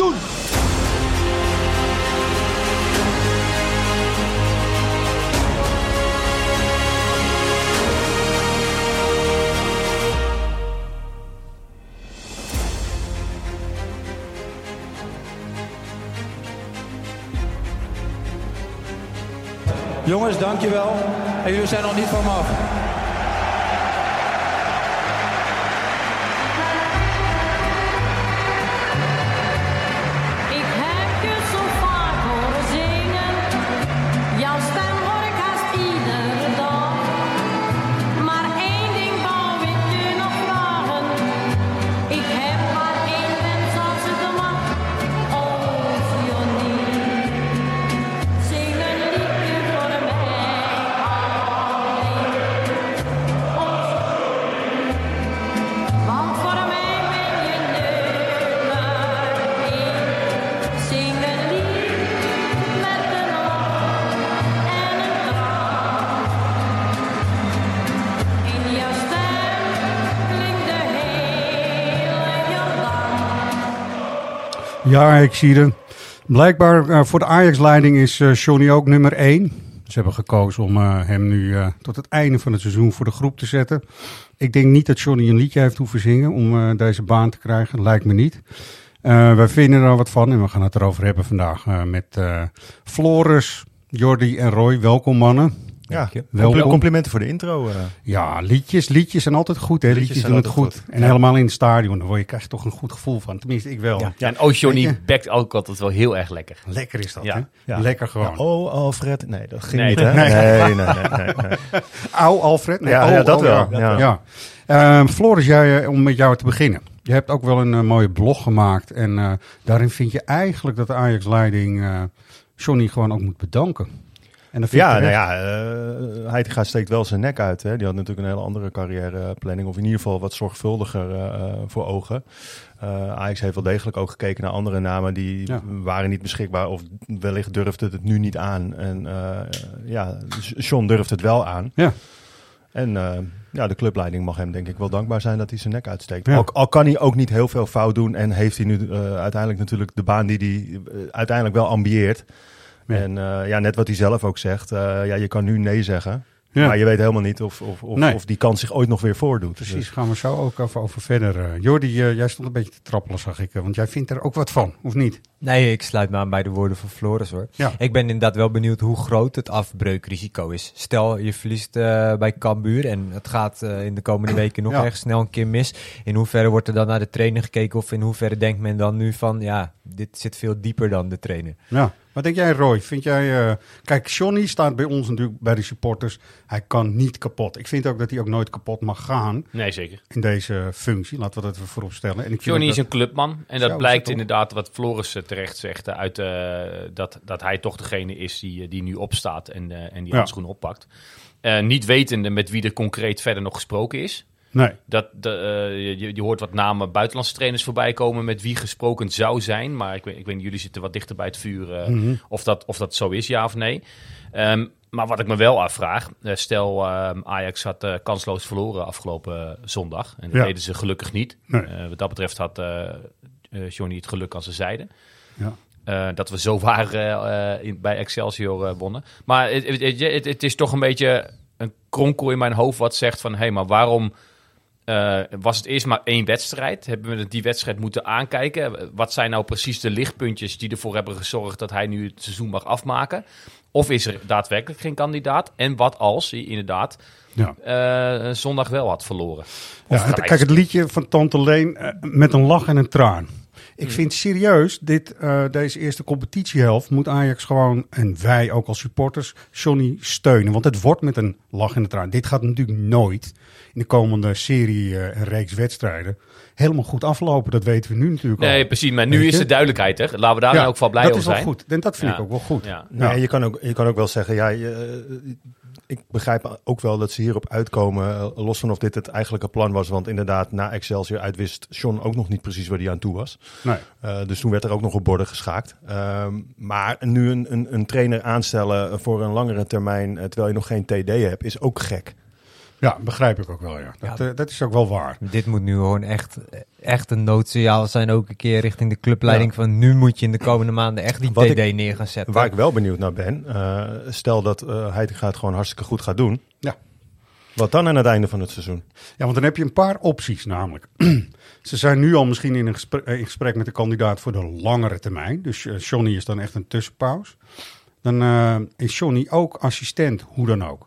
doen. Jongens, dankjewel. En jullie zijn nog niet van me af. Ja, ik zie het. Blijkbaar eh, voor de Ajax-leiding is eh, Johnny ook nummer 1. Ze hebben gekozen om eh, hem nu tot het einde van het seizoen voor de groep te zetten. Ik denk niet dat Johnny een liedje heeft hoeven zingen om deze baan te krijgen. Lijkt me niet. Wij vinden er wat van en we gaan het erover hebben vandaag met eh, Floris, Jordi en Roy. Welkom mannen. Ja, compli- complimenten voor de intro. eh. Ja, liedjes, liedjes zijn altijd goed. Hè? Liedjes, Liedjes doen het goed. En helemaal in het stadion, daar word je, krijg je toch een goed gevoel van. Tenminste, ik wel. Ja. Ja, en oh, Johnny backt ook altijd wel heel erg lekker. Lekker is dat, Ja. hè? Ja. Lekker gewoon. Ja, oh, Alfred. Nee, dat ging Nee, niet, hè? nee. Nee, nee, nee. nee, nee. Au, Alfred? Nee, Ja, oh, ja, dat oh, wel. Ja. Ja. Ja. Ehm, Floris, jij, eh, om met jou te beginnen. Je hebt ook wel een eh, mooie blog gemaakt. En eh, daarin vind je eigenlijk dat de Ajax-leiding eh, Johnny gewoon ook moet bedanken. En Ja, ik nou ja, uh, Heitinga steekt wel zijn nek uit. Hè. Die had natuurlijk een hele andere carrièreplanning. Of in ieder geval wat zorgvuldiger eh, eh, voor ogen. Eh Ajax heeft wel degelijk ook gekeken naar andere namen. Die Ja. waren niet beschikbaar. Of wellicht durfde het nu niet aan. En eh, ja, John durft het wel aan. Ja. En eh, ja, de clubleiding mag hem denk ik wel dankbaar zijn dat hij zijn nek uitsteekt. Ja. Al, al kan hij ook niet heel veel fout doen. En heeft hij nu eh, uiteindelijk natuurlijk de baan die hij eh, uiteindelijk wel ambieert. Ja. En eh, ja, net wat hij zelf ook zegt. eh, ja, je kan nu nee zeggen. Ja. Maar je weet helemaal niet of, of, of, Nee. of die kans zich ooit nog weer voordoet. Precies, Dus- gaan we zo ook over, over verder. eh. Jordi, eh, jij stond een beetje te trappelen, zag ik. want jij vindt er ook wat van, of niet? Nee, ik sluit me aan bij de woorden van Floris hoor. Ja. Ik ben inderdaad wel benieuwd hoe groot het afbreukrisico is. Stel, je verliest eh, bij Cambuur en het gaat eh, in de komende weken nog Ja. erg snel een keer mis. In hoeverre wordt er dan naar de trainer gekeken of in hoeverre denkt men dan nu van, ja, dit zit veel dieper dan de trainer. Ja. Wat denk jij, Roy? Vind jij... eh, Kijk, Johnny staat bij ons natuurlijk bij de supporters. Hij kan niet kapot. Ik vind ook dat hij ook nooit kapot mag gaan Nee, zeker. in deze functie. Laten we dat voorop stellen. En ik Johnny is een clubman. En dat blijkt inderdaad wat Floris eh, terecht zegt. eh, Uit, eh, dat, dat hij toch degene is die, eh, die nu opstaat en, eh, en die Ja. handschoen oppakt. Eh, niet wetende met wie er concreet verder nog gesproken is. Nee. Dat, de, eh, je, je hoort wat namen buitenlandse trainers voorbij komen met wie gesproken zou zijn. Maar ik weet, ik weet niet, jullie zitten wat dichter bij het vuur eh, Mhm. of, dat, of dat zo is, ja of nee. Ehm, maar wat ik me wel afvraag, eh, stel ehm, Ajax had kansloos verloren afgelopen zondag. En dat Ja. deden ze gelukkig niet. Nee. Wat dat betreft had Johnny het geluk aan zijn zijde. Ja. Dat we zo waren in, bij Excelsior wonnen. Maar het, het, het, het- het is toch een beetje een kronkel in mijn hoofd wat zegt van... hé, hey, maar waarom eh, was het eerst maar één wedstrijd? Hebben we die wedstrijd moeten aankijken? Wat zijn nou precies de lichtpuntjes die ervoor hebben gezorgd... dat hij nu het seizoen mag afmaken? Of is er daadwerkelijk geen kandidaat? En wat als hij inderdaad Ja. eh, zondag wel had verloren? Ja, het- kijk, het liedje van Tante Leen eh, met een lach en een traan. Ik Mhm. vind serieus, dit, deze eerste competitiehelft moet Ajax gewoon, en wij ook als supporters, Johnny steunen. Want het wordt met een lach in de traan. Dit gaat natuurlijk nooit in de komende serie eh, en reeks wedstrijden helemaal goed aflopen. Dat weten we nu natuurlijk al. Nee, precies. Maar nu is de duidelijkheid, hè? Laten we daar nou ook van blij dat om is wel zijn. goed. En dat vind Ja. ik ook wel goed. Ja. Nee, Ja. je, kan ook, je kan ook wel zeggen, ja, je, eh, ik begrijp ook wel dat ze hierop uitkomen, eh, los van of dit het eigenlijke plan was. Want inderdaad, na Excelsior uit wist John ook nog niet precies waar hij aan toe was. Nee. Eh, dus toen werd er ook nog op borden geschaakt. Ehm, maar nu een, een, een trainer aanstellen voor een langere termijn, terwijl je nog geen TD hebt, is ook gek. Ja, begrijp ik ook wel, ja. Dat, Ja. eh, dat is ook wel waar. Dit moet nu gewoon echt, echt een noodsignaal zijn ook een keer richting de clubleiding van nu moet je in de komende maanden echt die Wat TD ik- neer gaan zetten. Waar ik wel benieuwd naar ben, eh, stel dat uh, Heitinga het gewoon hartstikke goed gaat doen. Ja. Wat dan aan het einde van het seizoen? Ja, want dan heb je een paar opties namelijk. Ze zijn nu al misschien in, een gesprek, eh, in gesprek met de kandidaat voor de langere termijn. Dus eh, Johnny is dan echt een tussenpauze. Dan eh, is Johnny ook assistent, hoe dan ook.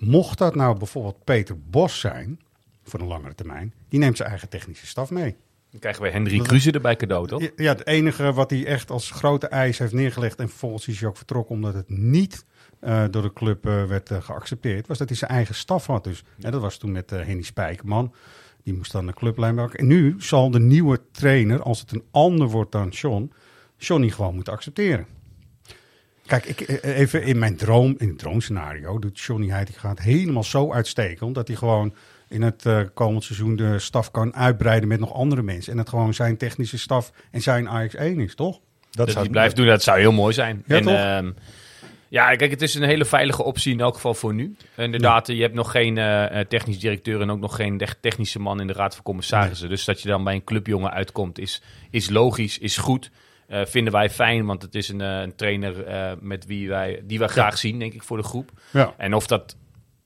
Mocht dat nou bijvoorbeeld Peter Bos zijn, voor een langere termijn, die neemt zijn eigen technische staf mee. Dan krijgen we Hendrik Kruse erbij cadeau, toch? Ja, het enige wat hij echt als grote eis heeft neergelegd en vervolgens is hij ook vertrokken omdat het niet eh, door de club eh, werd eh, geaccepteerd, was dat hij zijn eigen staf had. Dus ja, dat was toen met Henny Spijkerman. Die moest dan de clublijn maken. En nu zal de nieuwe trainer, als het een ander wordt dan John, Johnny gewoon moeten accepteren. Kijk, ik, eh, even in mijn droom, in het droomscenario, doet Johnny Heitinga het helemaal zo uitstekend dat hij gewoon in het eh, komend seizoen de staf kan uitbreiden met nog andere mensen. En het gewoon zijn technische staf en zijn Ajax 1 is, toch? Dat, hij blijft doen, dat zou heel mooi zijn. Ja, en, toch? ehm, ja, kijk, het is een hele veilige optie in elk geval voor nu. Inderdaad, je hebt nog geen eh, eh, technisch directeur en ook nog geen technische man in de raad van commissarissen. Dus dat je dan bij een clubjongen uitkomt is, is logisch, is goed. Eh, vinden wij fijn, want het is een, eh, een trainer eh, met wie wij, die wij graag zien, denk ik, voor de groep. Ja. En of dat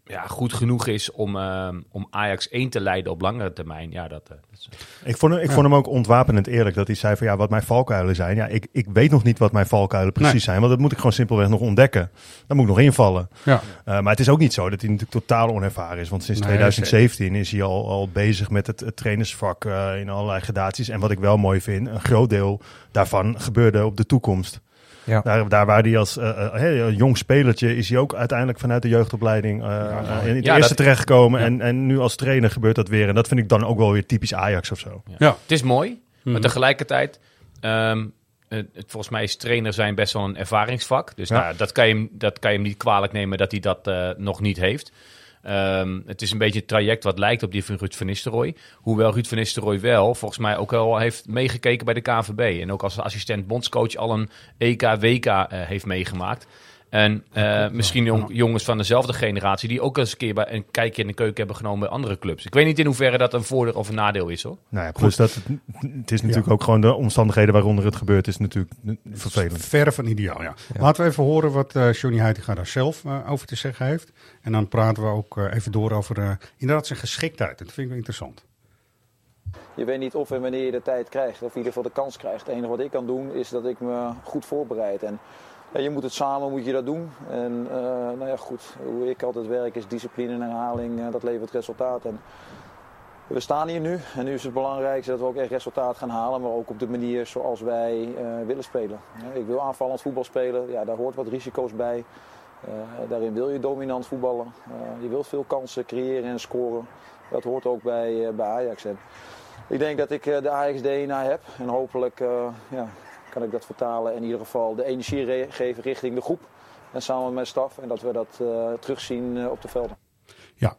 ja, goed genoeg is om, ehm, om Ajax 1 te leiden op langere termijn, ja, dat, eh, dat is... Ik vond, hem- ik vond hem ook ontwapenend eerlijk dat hij zei van ja, wat mijn valkuilen zijn. Ja, ik, ik weet nog niet wat mijn valkuilen precies Nee. zijn, want dat moet ik gewoon simpelweg nog ontdekken. Daar moet ik nog invallen. Ja. Uh, maar het is ook niet zo dat hij natuurlijk totaal onervaren is. Want sinds Nee, 2017 is hij al, al bezig met het, het trainersvak uh, in allerlei gradaties. En wat ik wel mooi vind, een groot deel daarvan gebeurde op de toekomst. Ja. Daar, daar waar hij als uh, uh, jong spelertje is hij ook uiteindelijk vanuit de jeugdopleiding uh, ja, in het ja, eerste dat, terechtgekomen. ja. En, en nu als trainer gebeurt dat weer. En dat vind ik dan ook wel weer typisch Ajax of zo. Ja. Ja. Het is mooi, maar tegelijkertijd... Um, het, volgens mij is trainer zijn best wel een ervaringsvak. Dus Ja. nou, dat, kan je, hem- dat kan je hem niet kwalijk nemen dat hij dat eh, nog niet heeft. Ehm, het is een beetje een traject wat lijkt op die van Ruud van Nistelrooy. Hoewel Ruud van Nistelrooy wel volgens mij ook al heeft meegekeken bij de KNVB. En ook als assistent bondscoach al een EK, WK eh, heeft meegemaakt. En eh, misschien jong- jongens van dezelfde generatie die ook eens een keer bij een kijkje in de keuken hebben genomen bij andere clubs. Ik weet niet in hoeverre dat een voordeel of een nadeel is hoor. Nou ja, plus dat het, het is natuurlijk ook gewoon de omstandigheden waaronder het gebeurt, is natuurlijk vervelend. Verre van ideaal, ja. Laten we even horen wat eh Johnny Heitinga daar zelf eh, over te zeggen heeft. En dan praten we ook even door over eh, inderdaad zijn geschiktheid. Dat vind ik wel interessant. Je weet niet of en wanneer je de tijd krijgt, of in ieder geval de kans krijgt. Het enige wat ik kan doen is dat ik me goed voorbereid. En ja, je moet het samen moet je dat doen. En uh, nou ja, goed, hoe ik altijd werk is discipline en herhaling, uh, dat levert resultaat. En we staan hier nu en nu is het belangrijkste dat we ook echt resultaat gaan halen, maar ook op de manier zoals wij uh, willen spelen. ik wil aanvallend voetbal spelen, ja, daar hoort wat risico's bij. daarin wil je dominant voetballen. je wilt veel kansen creëren en scoren. Dat hoort ook bij, bij Ajax. Ik denk dat ik de Ajax DNA heb en hopelijk ja, kan ik dat vertalen en in ieder geval de energie geven richting de groep. En samen met mijn staf. En dat we dat uh, terugzien uh, op de velden. Ja,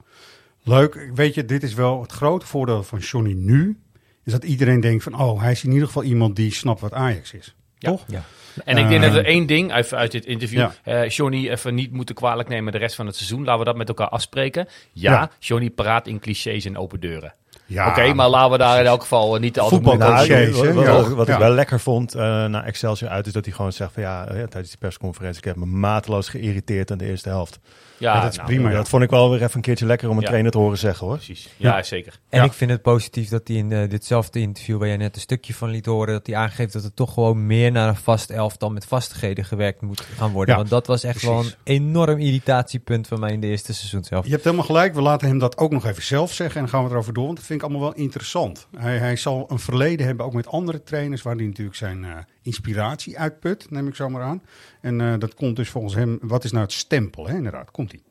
leuk. Weet je, dit is wel het grote voordeel van Johnny nu. Is dat iedereen denkt van, oh, hij is in ieder geval iemand die snapt wat Ajax is. Ja. Toch? Ja. En ik denk dat er één ding uit, uit dit interview, Ja. eh, Johnny even niet moeten kwalijk nemen de rest van het seizoen. Laten we dat met elkaar afspreken. Ja, Ja. Johnny praat in clichés en open deuren. Ja, Oké, maar laten we daar in elk geval niet altijd Voetbal- moeilijk over clichés, doen. hè? wat, Ja. wat- ik Ja. wel lekker vond uh, na Excelsior uit, is dat hij gewoon zegt van ja, uh, tijdens die persconferentie, ik heb me mateloos geïriteerd aan de eerste helft. Ja, Ja, dat is nou, prima. ja. Dat vond ik wel weer even een keertje lekker om een Ja. trainer te horen zeggen hoor. Precies. Ja, Ja. zeker. En Ja. ik vind het positief dat hij in eh, ditzelfde interview waar jij net een stukje van liet horen, dat hij aangeeft dat er toch gewoon meer naar een vast elftal met vastigheden gewerkt moet gaan worden. Ja, Want dat was echt wel een enorm irritatiepunt van mij in de eerste seizoen zelf. Je hebt helemaal gelijk. We laten hem dat ook nog even zelf zeggen. En dan gaan we erover door. Want dat vind ik allemaal wel interessant. Hij, hij zal een verleden hebben, ook met andere trainers, waar hij natuurlijk zijn eh, inspiratie uitput, neem ik zo maar aan. En eh, dat komt dus volgens hem, wat is nou het stempel, hè? inderdaad, komt hij.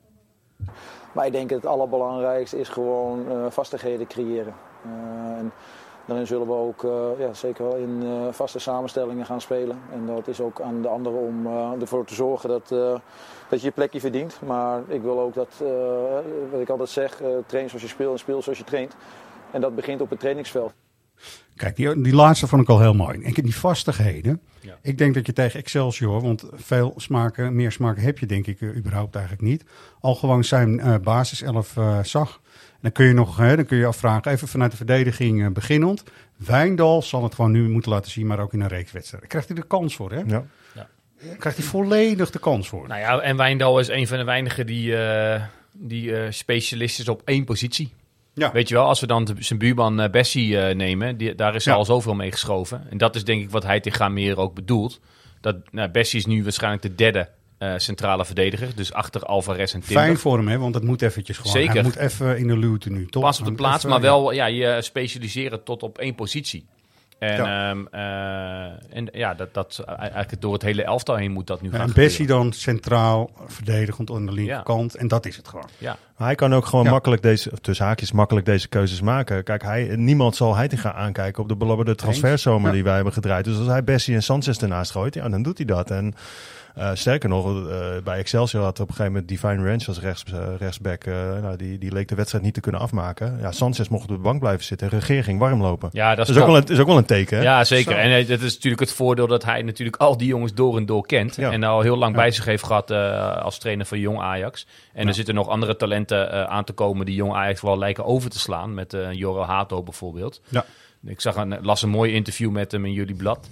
Maar ik denk het allerbelangrijkste is gewoon eh, vastigheden creëren. En daarin zullen we ook ja, zeker wel in vaste samenstellingen gaan spelen. En dat is ook aan de anderen om ervoor te zorgen dat, dat je je plekje verdient. Maar ik wil ook dat, wat ik altijd zeg, train zoals je speelt en speel zoals je traint. En dat begint op het trainingsveld. Kijk, die, die laatste vond ik al heel mooi. En die vastigheden. Ik denk dat je tegen Excelsior, want veel smaken, meer smaken heb je denk ik eh, überhaupt eigenlijk niet. Al gewoon zijn eh basiself eh, zag. En dan kun je nog, hè, dan kun je afvragen, even vanuit de verdediging beginnend. Wijndal zal het gewoon nu moeten laten zien, maar ook in een reeks wedstrijden. Krijgt hij de kans voor, hè? Ja. Krijgt hij volledig de kans voor. Nou ja, en Wijndal is een van de weinigen die, eh, die specialist is op één positie. Ja. Weet je wel, als we dan de- zijn buurman eh, Bessie eh, nemen, die, daar is Ja. al zoveel mee geschoven. En dat is denk ik wat hij tegen meer ook bedoelt. Dat, nou, Bessie is nu waarschijnlijk de derde eh, centrale verdediger. Dus achter Alvarez en Timber. Fijn voor hem, hè? want het moet eventjes gewoon. Zeker. Hij moet even in de luwte nu, toch? Pas op de plaats, even- maar wel ja, je specialiseren tot op één positie. En Ja. ja, en ja dat, dat eigenlijk door het hele elftal heen moet dat nu gaan en Bessie dan centraal verdedigend aan de linkerkant. En dat is het gewoon. Ja. Maar hij kan ook gewoon Ja. makkelijk deze, tussen haakjes, makkelijk deze keuzes maken. Kijk, hij, niemand zal Heitinga aankijken op de belabberde transferzomer Ja. die wij hebben gedraaid. Dus als hij Bessie en Sanchez ernaast gooit, ja, dan doet hij dat. En eh, sterker nog, eh, bij Excelsior had op een gegeven moment Divine Ranch als rechts, eh, rechtsback. eh, nou, die, die leek de wedstrijd niet te kunnen afmaken. Ja, Sanchez mocht op de bank blijven zitten en Regeer ging warm lopen. Ja, dat is is, ook wel een, is ook wel een teken. Hè? Ja, zeker. Zo. En dat is natuurlijk het voordeel dat hij natuurlijk al die jongens door en door kent. Ja. En al heel lang Ja. bij zich heeft gehad eh, als trainer van Jong Ajax. En Ja. er zitten nog andere talenten eh, aan te komen die Jong Ajax wel lijken over te slaan. Met eh Jorel Hato bijvoorbeeld. Ja. Ik zag een, las een mooi interview met hem in jullie blad.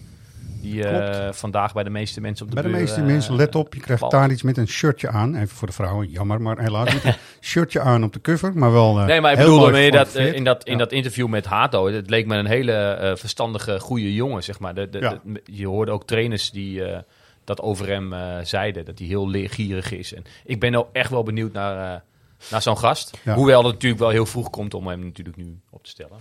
Die eh, vandaag bij de meeste mensen op de Bij de meeste eh, mensen, let op, je krijgt daar iets met een shirtje aan. Even voor de vrouwen, jammer, maar helaas niet. Een shirtje aan op de cover, maar wel eh, Nee, maar ik bedoel dat eh, in, dat, in Ja. dat interview met Hato, het leek me een hele eh, verstandige, goede jongen, zeg maar. De, de, Ja. de- je hoorde ook trainers die eh, dat over hem eh, zeiden, dat hij heel leergierig is. En ik ben ook echt wel benieuwd naar, eh, naar zo'n gast. Ja. Hoewel het natuurlijk wel heel vroeg komt om hem natuurlijk nu op te stellen.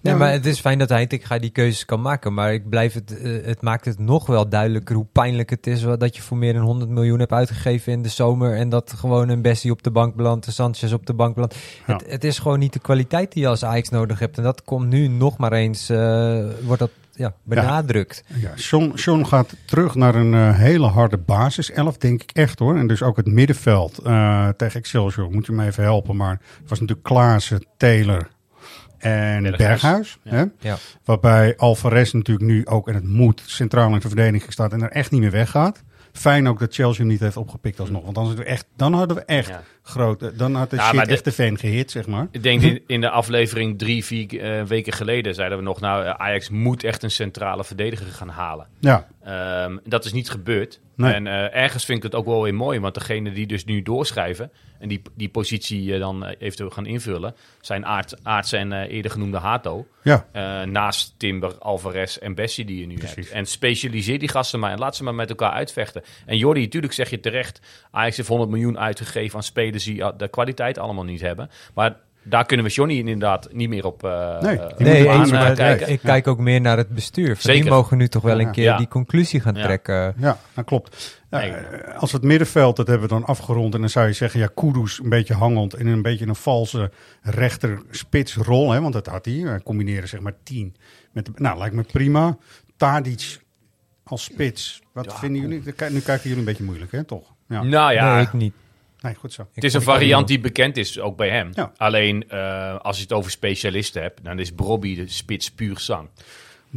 Nee, Ja, maar het is fijn dat Heitinga die keuzes kan maken. Maar ik blijf het, eh, het maakt het nog wel duidelijker hoe pijnlijk het is dat je voor meer dan 100 miljoen hebt uitgegeven in de zomer. En dat gewoon een Bessie op de bank belandt, een Sanchez op de bank belandt. Ja. Het, het is gewoon niet de kwaliteit die je als Ajax nodig hebt. En dat komt nu nog maar eens, eh, wordt dat ja, benadrukt. Ja, John gaat terug naar een eh, hele harde basiself, denk ik echt hoor. En dus ook het middenveld tegen Excelsior. Moet je me even helpen, maar het was natuurlijk Klaassen, Taylor en Berghuis. Berghuis. Ja. Hè? Ja. Waarbij Alvarez natuurlijk nu ook, en het moet, centraal in de verdediging staat en er echt niet meer weggaat. Fijn ook dat Chelsea hem niet heeft opgepikt alsnog. Want dan, hadden we echt, dan hadden we echt Ja. Grote... Dan had de Ja, shit echt de fan gehit, zeg maar. Ik denk in, in de aflevering drie, vier eh, weken geleden zeiden we nog, nou, eh, Ajax moet echt een centrale verdediger gaan halen. Ja, Ehm, dat is niet gebeurd. Nee. En eh, ergens vind ik het ook wel weer mooi, want degene die dus nu doorschrijven en die, die positie eh, dan eh, eventueel gaan invullen, zijn Aert, Aerts en eh, eerder genoemde Hato. ja. Eh, naast Timber, Alvarez en Bessie die je nu Precies. hebt. En specialiseer die gasten maar en laat ze maar met elkaar uitvechten. En Jordi, natuurlijk zeg je terecht, Ajax heeft 100 miljoen uitgegeven aan spelers die uh, de kwaliteit allemaal niet hebben. Maar daar kunnen we Johnny inderdaad niet meer op uh, Nee, die Nee, aan- maar kijken. ik kijk ook meer naar het bestuur. Van Zeker. Die mogen nu toch wel een keer Ja. die conclusie gaan Ja. trekken. Ja, dat klopt. Nee. eh, als het middenveld, dat hebben we dan afgerond. En dan zou je zeggen, ja, Kudus een beetje hangend in een beetje een valse rechter spitsrol. Hè, want dat had hij. Hij combineerde zeg maar tien. Met de, nou, lijkt me prima. Tadic als spits. Wat vinden jullie? Nu kijken jullie een beetje moeilijk, hè, toch? Ja. Nou ja, Nee, ik niet. Nee, goed zo. Het is een variant die bekend is, ook bij hem. Ja. Alleen, eh, als je het over specialisten hebt, dan is Brobby de spits puur zang.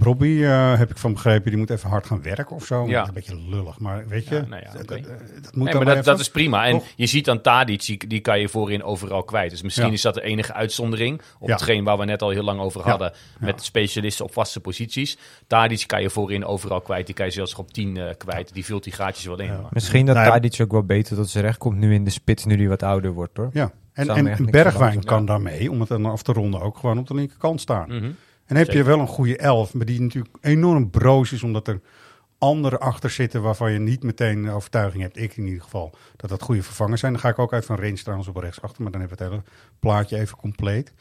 Robbie, eh, heb ik van begrepen, die moet even hard gaan werken of zo. Ja. Dat is een beetje lullig, maar weet je, Ja, nou ja, dat, oké. dat, dat moet Nee, dan maar dat, even. dat is prima. En Toch? je ziet dan Tadic, die, die kan je voorin overal kwijt. Dus misschien Ja. is dat de enige uitzondering op Ja. hetgeen waar we net al heel lang over hadden. Ja. Met specialisten op vaste posities. Tadic kan je voorin overal kwijt. Die kan je zelfs op 10 eh, kwijt. Die vult die gaatjes wel in. Misschien dat Nou. Tadic ook wel beter tot zijn recht komt nu in de spits, nu hij wat ouder wordt hoor. Ja, en, Bergwijn kan daarmee, om het dan af te ronden, ook gewoon op de linkerkant staan. Mhm. En heb je wel een goede elf, maar die natuurlijk enorm broos is, omdat er anderen achter zitten waarvan je niet meteen de overtuiging hebt, ik in ieder geval, dat dat goede vervangers zijn. Dan ga ik ook uit van Rens trouwens op rechts achter, maar dan hebben we het hele plaatje even compleet.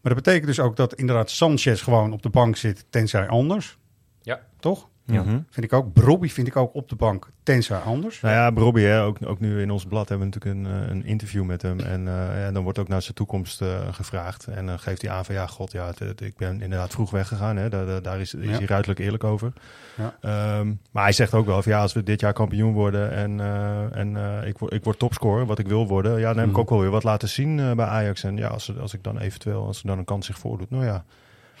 Maar dat betekent dus ook dat inderdaad Sanchez gewoon op de bank zit, tenzij anders. Ja. Toch? Ja. Vind ik ook. Brobby vind ik ook op de bank, tenzij anders. Nou ja, Robbie, hè, ook, ook nu in ons blad hebben we natuurlijk een, eh, een interview met hem. En, eh, en dan wordt ook naar zijn toekomst eh, gevraagd. En dan geeft hij aan van ja, god, ja, het- het- ik ben inderdaad vroeg weggegaan. Hè. Daar, daar- is, is Ja. hij ruidelijk eerlijk over. Ja. Ehm, maar hij zegt ook wel van ja, als we dit jaar kampioen worden en, en ik, word, ik word topscorer, wat ik wil worden. Ja, dan heb ik Mhm. ook wel weer wat laten zien bij Ajax. En ja, als, als ik dan eventueel, als er dan een kans zich voordoet, nou ja.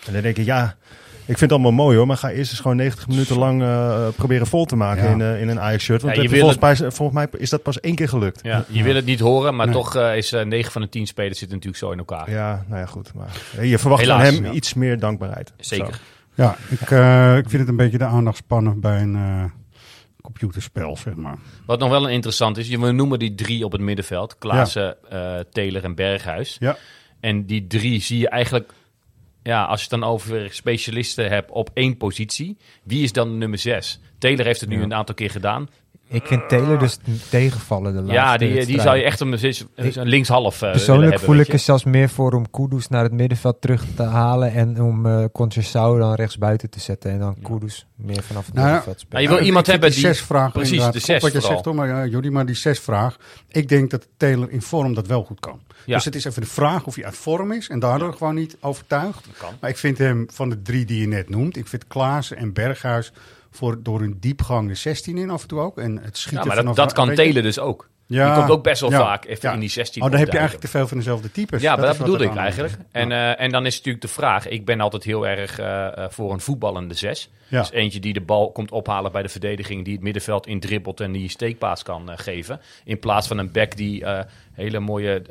En dan denk ik, ja, ik vind het allemaal mooi hoor, maar ga eerst eens gewoon 90 minuten lang eh, proberen vol te maken Ja. in, eh, in een Ajax-shirt. Want Ja, je het- wil volgens, mij, volgens mij is dat pas één keer gelukt. Ja, je wil het niet horen, maar Nee. toch eh, is eh 9 van de 10 spelers zitten natuurlijk zo in elkaar. Ja, nou ja, goed. Maar je verwacht Helaas, van hem ja. iets meer dankbaarheid. Zeker. Zo. Ja, ik, eh, ik vind het een beetje de aandachtspannen bij een eh, computerspel, zeg maar. Wat nog wel een interessant is, we noemen die drie op het middenveld. Klaassen, eh Taylor en Berghuis. Ja. En die drie zie je eigenlijk, ja, als je het dan over specialisten hebt op één positie. Wie is dan de nummer zes? Taylor heeft het nu Ja. een aantal keer gedaan. Ik vind Taylor dus tegenvallen de laatste ja, die, die wedstrijd. zou je echt een, een, een linkshalf eh, Persoonlijk hebben, voel ik er zelfs meer voor om Kudus naar het middenveld terug te halen en om eh Conceição dan rechts buiten te zetten en dan Kudus meer vanaf het Nou, middenveld spelen. Nou, je wil ik iemand hebben die die- zesvraag precies, inderdaad, de klopt zes wat je vooral. zegt hoor, maar ja, Jordi, maar die zesvraag. Ik denk dat Taylor in vorm dat wel goed kan. Ja. Dus het is even de vraag of hij uit vorm is en daardoor gewoon niet overtuigd. Maar ik vind hem van de drie die je net noemt, ik vind Klaassen en Berghuis voor, door hun diepgang de 16 in af en toe ook. En het schieten Ja, maar dat, dat kan Taylor dus ook. Ja, die komt ook best wel ja, vaak even ja. in die 16 Oh, dan heb je eigenlijk te veel van dezelfde types. Ja, maar dat wat bedoelde ik eigenlijk. En, eh, en dan is natuurlijk de vraag. Ik ben altijd heel erg eh, eh, voor een voetballende zes. Dus eentje die de bal komt ophalen bij de verdediging. Die het middenveld indribbelt en die steekpaas kan geven. In plaats van een back die hele mooie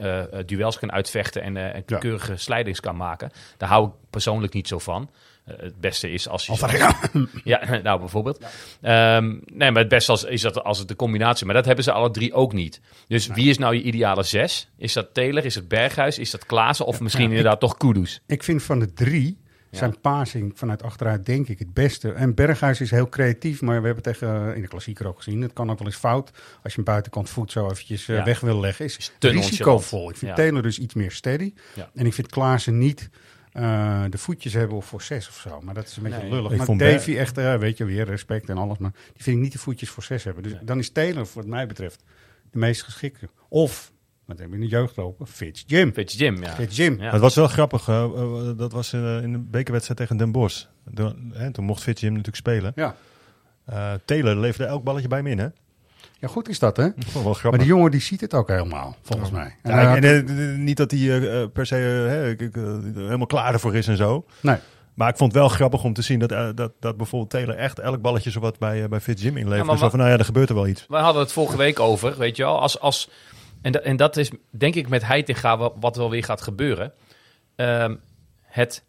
duels kan uitvechten. En, en keurige slijdings kan maken. Daar hou ik persoonlijk niet zo van. Eh, het beste is als je... Alvarez. Ja, nou bijvoorbeeld. Ehm, nee, maar het beste als, is dat als het de combinatie. Maar dat hebben ze alle drie ook niet. Dus wie is nou je ideale zes? Is dat Taylor? Is het Berghuis? Is dat Klaassen? Of misschien inderdaad toch Kudus? Ik vind van de drie zijn passing vanuit achteruit denk ik het beste. En Berghuis is heel creatief, maar we hebben het tegen, eh, in de klassieker ook gezien. Het kan ook wel eens fout als je een buitenkant voet zo eventjes eh, Ja. weg wil leggen. Is, Is risicovol. Ik vind Ja. Taylor dus iets meer steady. En ik vind Klaassen niet eh, de voetjes hebben of voor zes of zo. Maar dat is een beetje Nee. lullig. Ik maar vond Davy echt, eh, weet je, weer respect en alles. Maar die vind ik niet de voetjes voor zes hebben. Dus dan is Taylor, wat mij betreft, de meest geschikte. Of, wat hebben we in de jeugd lopen? Fitz Jim. Fitz Jim, ja. Fitz Jim. Ja. Het was wel grappig. eh, dat was in de bekerwedstrijd tegen Den Bosch. Toen, hè, toen mocht Fitz hem natuurlijk spelen. Ja. Eh, Taylor leefde elk balletje bij hem in, hè? Ja, goed is dat, hè? Dat Maar die jongen die ziet het ook helemaal, volgens mij. En Ja, eh, niet dat hij eh, per se eh, eh, helemaal klaar ervoor is en zo. nee. Maar ik vond het wel grappig om te zien dat, eh, dat, dat bijvoorbeeld Taylor echt elk balletje zowat bij, uh, bij Fitz Jim inlevert. Ja, maar zo van, nou ja, er gebeurt er wel iets. We hadden het vorige week over, weet je wel. Als, als, en, da- en dat is denk ik met Heitinga wa- wat wel weer gaat gebeuren. Ehm, het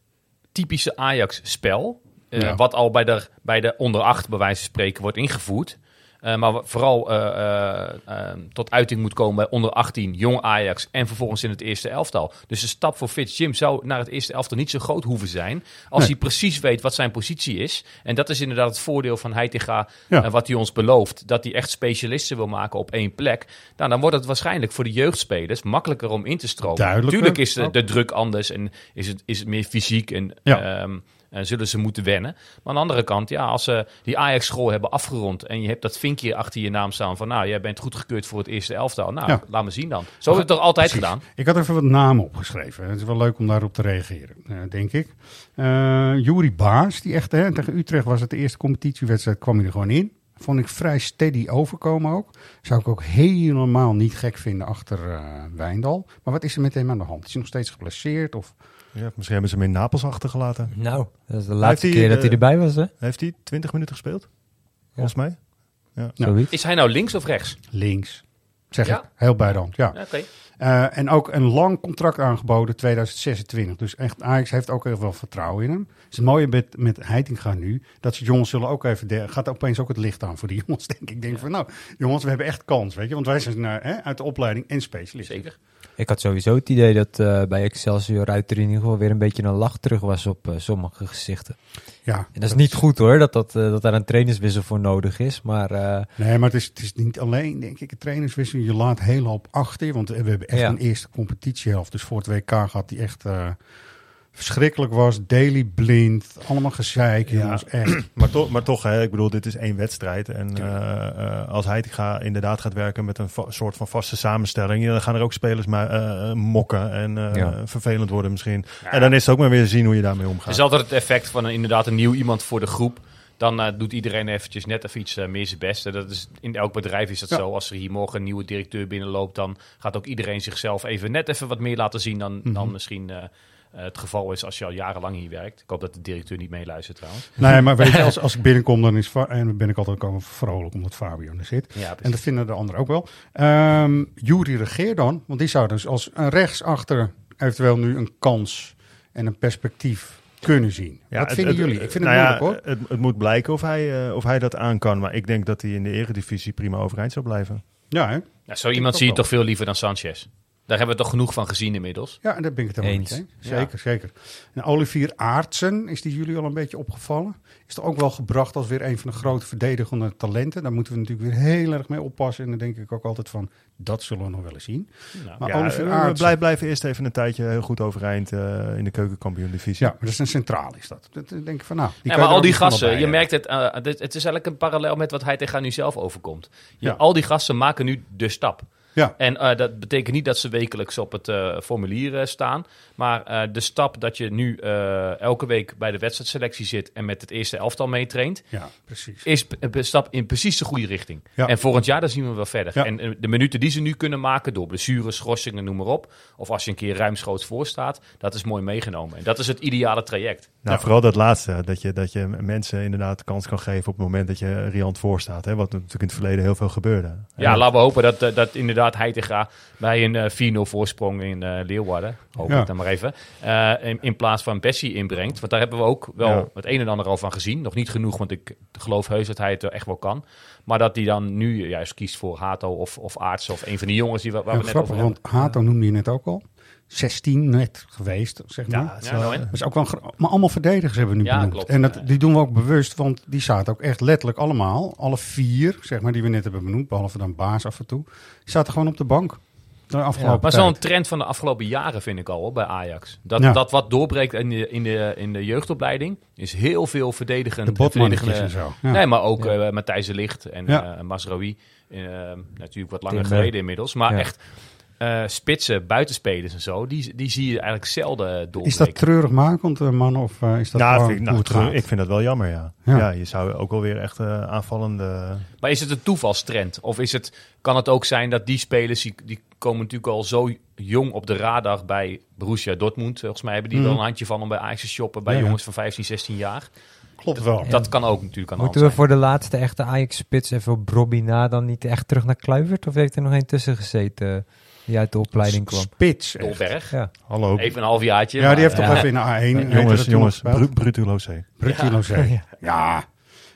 typische Ajax-spel, eh, Ja. wat al bij de, bij de onder acht bij wijze van spreken wordt ingevoerd. Eh, maar vooral eh, eh, tot uiting moet komen bij onder 18, jong Ajax en vervolgens in het eerste elftal. Dus de stap voor Fitz Jim zou naar het eerste elftal niet zo groot hoeven zijn. Als Nee. hij precies weet wat zijn positie is. En dat is inderdaad het voordeel van Heitinga, Ja. eh, wat hij ons belooft. Dat hij echt specialisten wil maken op één plek. Nou, dan wordt het waarschijnlijk voor de jeugdspelers makkelijker om in te stromen. Tuurlijk is de, druk anders en is het, is het meer fysiek en Ja. ehm, en zullen ze moeten wennen. Maar aan de andere kant, ja, als ze die Ajax-school hebben afgerond en je hebt dat vinkje achter je naam staan van, nou, jij bent goedgekeurd voor het eerste elftal. Nou, Ja. laat me zien dan. Zo heb ik het toch altijd Precies. gedaan. Ik had even wat namen opgeschreven. Het is wel leuk om daarop te reageren, eh, denk ik. Eh Juri Baas, die echt, hè, tegen Utrecht was het de eerste competitiewedstrijd, kwam hij er gewoon in. Vond ik vrij steady overkomen ook. Zou ik ook helemaal niet gek vinden achter eh, Wijndal. Maar wat is er met hem aan de hand? Is hij nog steeds geblesseerd? Of... Ja, misschien hebben ze hem in Napels achtergelaten. Nou, dat is de laatste hij, keer dat eh, hij erbij was, hè? Heeft hij 20 minuten gespeeld? Volgens mij. Zoiets. Is hij nou links of rechts? Links. Zeg Ja? ik, heel bij de hand, ja. Ja, Oké. Eh, en ook een lang contract aangeboden, 2026. Dus echt, Ajax heeft ook heel veel vertrouwen in hem. Het is het mooie met, met Heitinga nu, dat ze jongens zullen ook even... De, gaat opeens ook het licht aan voor die jongens, denk ik. Ik denk van, nou, jongens, we hebben echt kans, weet je. Want wij zijn eh, hè, uit de opleiding en specialist. Zeker. Ik had sowieso het idee dat eh, bij Excelsior uit er in ieder geval weer een beetje een lach terug was op eh, sommige gezichten. Ja, En dat is niet goed hoor, dat, dat, eh, dat daar een trainerswissel voor nodig is. Maar Nee, maar het is, het is niet alleen, denk ik, het trainerswissel. Je laat heel hoop achter. Want we hebben echt Ja. een eerste competitiehelft. Dus voor het WK gaat die echt... verschrikkelijk was. Daily blind, allemaal gezeik. Ja. jongens, echt. Maar, toch, maar toch, hè, ik bedoel, dit is één wedstrijd. En eh, eh, als hij ga, inderdaad gaat werken met een soort van vaste samenstelling, dan gaan er ook spelers maar, eh, mokken en eh, Ja. vervelend worden misschien. En dan is het ook maar weer zien hoe je daarmee Het omgaat. is altijd het effect van een, inderdaad een nieuw iemand voor de groep. Dan doet iedereen eventjes net even iets meer zijn best. En Dat is, in elk bedrijf is dat Ja. zo. Als er hier morgen een nieuwe directeur binnenloopt, dan gaat ook iedereen zichzelf even net even wat meer laten zien dan, Mhm. dan misschien het geval is als je al jarenlang hier werkt. Ik hoop dat de directeur niet meeluistert trouwens. Nee, maar weet je, als, als ik binnenkom, dan is en dan ben ik altijd komen vrolijk omdat Fabio er zit. Ja, En dat vinden de anderen ook wel. Ehm Jury regeer dan, want die zou dus als een rechtsachter eventueel nu een kans en een perspectief kunnen zien. Wat het- vinden het- jullie? Ik vind nou het ja, moeilijk hoor. Het, het moet blijken of hij, eh, of hij dat aan kan. Maar ik denk dat hij in de eredivisie prima overeind zou blijven. Ja, hè? Ja, zo iemand zie je toch veel liever dan Sanchez. Daar hebben we toch genoeg van gezien inmiddels. Ja, daar ben ik het helemaal Eens. mee eens. Zeker, zeker. En Olivier Aartsen, is die jullie al een beetje opgevallen? Is er ook wel gebracht als weer een van de grote verdedigende talenten. Daar moeten we natuurlijk weer heel erg mee oppassen. En dan denk ik ook altijd van, dat zullen we nog wel eens zien. Nou, Maar Ja, Olivier we Aartsen... blij- blijven eerst even een tijdje heel goed overeind eh, in de keukenkampioen-divisie. Ja, maar dat is een centraal is dat. Dat denk ik van, nou... Die Ja, kan maar al die niet bij je hebben. merkt het, eh, dit- het is eigenlijk een parallel met wat hij tegen nu zelf overkomt. Je- Ja. Al die gasten maken nu de stap. Ja, En eh, dat betekent niet dat ze wekelijks op het eh, formulier eh, staan. Maar eh, de stap dat je nu eh, elke week bij de wedstrijdselectie zit en met het eerste elftal meetraint, ja, precies. is een stap in precies de goede richting. Ja. En volgend jaar, dan zien we wel verder. Ja. En de minuten die ze nu kunnen maken door blessures, schorsingen, noem maar op. Of als je een keer ruimschoots voor staat, dat is mooi meegenomen. En dat is het ideale traject. Nou, vooral dat laatste, dat je, dat je mensen inderdaad de kans kan geven op het moment dat je riant voor staat. Hè, wat natuurlijk in het verleden heel veel gebeurde. Ja, laten we hopen dat, dat inderdaad Heitinga bij een eh, 4-0 voorsprong in eh, Leeuwarden, hoop ik dan maar even, eh, in, in plaats van Bessie inbrengt. Want daar hebben we ook wel het een en ander al van gezien. Nog niet genoeg, want ik geloof heus dat hij het echt wel kan. Maar dat hij dan nu juist kiest voor Hato of, of Aartsen of een van die jongens die waar Ja, we net over hebben. want Hato noemde je net ook al. 16 net geweest, zeg maar. Ja, Ja, nou? Dat is ook wel maar allemaal verdedigers hebben we nu Ja, benoemd. klopt. En dat, Ja. die doen we ook bewust, want die zaten ook echt letterlijk allemaal, alle vier, zeg maar, die we net hebben benoemd, behalve dan Baas af en toe, die zaten gewoon op de bank. De afgelopen Maar tijd. zo'n trend van de afgelopen jaren vind ik al hoor, bij Ajax. Dat, Ja. dat wat doorbreekt in de, in, de, in de jeugdopleiding is heel veel verdedigend. De verdedigende- en zo. Ja. Nee, maar ook eh Matthijs de Licht en Ja. eh Masraoui. eh, natuurlijk wat langer geleden inmiddels. Maar Ja. echt eh, spitsen, buitenspelers en zo, die, die zie je eigenlijk zelden doorbreken. Is dat treurig uh, man, of eh, is dat nou, vind, ik- nou, gaat? ik vind dat wel jammer, ja. Ja. ja. je zou ook wel weer echt eh, aanvallende... Maar is het een toevalstrend? Of is het, kan het ook zijn dat die spelers, die, die komen natuurlijk al zo jong op de radar bij Borussia Dortmund. Volgens mij hebben die Mhm. wel een handje van om bij Ajax te shoppen bij Ja, ja. jongens van 15, 16 jaar. Klopt wel. Dat kan ook natuurlijk aan Moeten we zijn. voor de laatste echte Ajax-spits even op Robbie na dan niet echt terug naar Kluivert? Of heeft er nog een tussen gezeten eh, die uit de opleiding kwam? Spits. echt. Dolberg. Ja. Hallo. Even een halfjaartje. Ja, maar, die heeft toch eh, even in de A1. Eh, heeft jongens, jongens. Bru Brutulose. Brutulose. Ja. ja.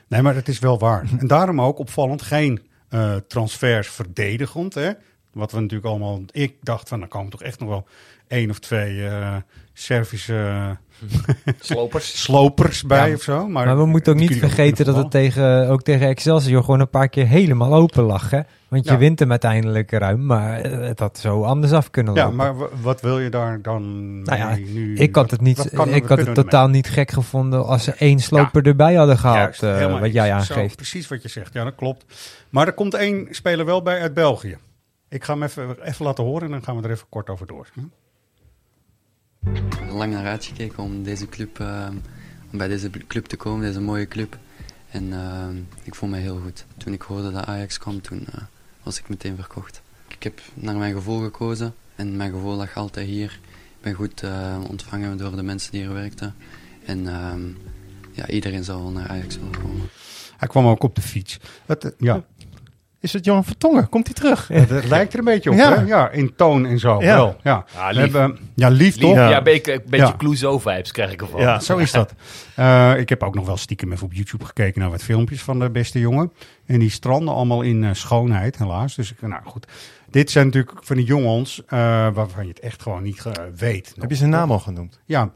Nee, maar het is wel waar. En daarom ook opvallend geen eh, transfers verdedigend. Hè? Wat we natuurlijk allemaal... Ik dacht van, er komen toch echt nog wel één of twee eh, Servische Slopers. slopers bij Ja, of zo. Maar, Maar we moeten ook niet vergeten dat het tegen, ook tegen Excelsior gewoon een paar keer helemaal open lag. Hè? Want je Ja. wint hem uiteindelijk ruim, maar eh, het had zo anders af kunnen Ja, lopen. maar w- wat wil je daar dan Nou ja, nu? ik had het, niet, kan- ik had het totaal niet gek gevonden als ze één sloper erbij hadden gehaald, Juist, eh, helemaal wat jij. Zo, aangeeft. precies wat je zegt. Ja, dat klopt. Maar er komt één speler wel bij uit België. Ik ga hem even, even laten horen en dan gaan we er even kort over door. Hm? Heb er lang naar uitgekeken om, deze club, eh, om bij deze club te komen, deze mooie club. En eh, ik voel me heel goed. Toen ik hoorde dat Ajax kwam, toen eh, was ik meteen verkocht. Ik heb naar mijn gevoel gekozen en mijn gevoel lag altijd hier. Ik ben goed ontvangen door de mensen die hier werkten. En ja, iedereen zal naar Ajax willen komen. Hij kwam ook op de fiets. Ja, Is het Johan Vertongen? Komt hij terug? het, het lijkt er een beetje op. Ja. Ja, ja in toon en zo. Ja. Wel, ja. Ja, We hebben, ja, lief toch? Lief, ja, Ja. een beetje, een beetje Ja. Clouseau-vibes krijg ik ervan. Ja. Zo is dat. Eh, ik heb ook nog wel stiekem even op YouTube gekeken naar wat filmpjes van de beste jongen. En die stranden allemaal in eh, schoonheid, helaas. Dus ik, nou goed. Dit zijn natuurlijk van die jongens eh, waarvan je het echt gewoon niet weet. Heb je zijn naam al genoemd? Ja,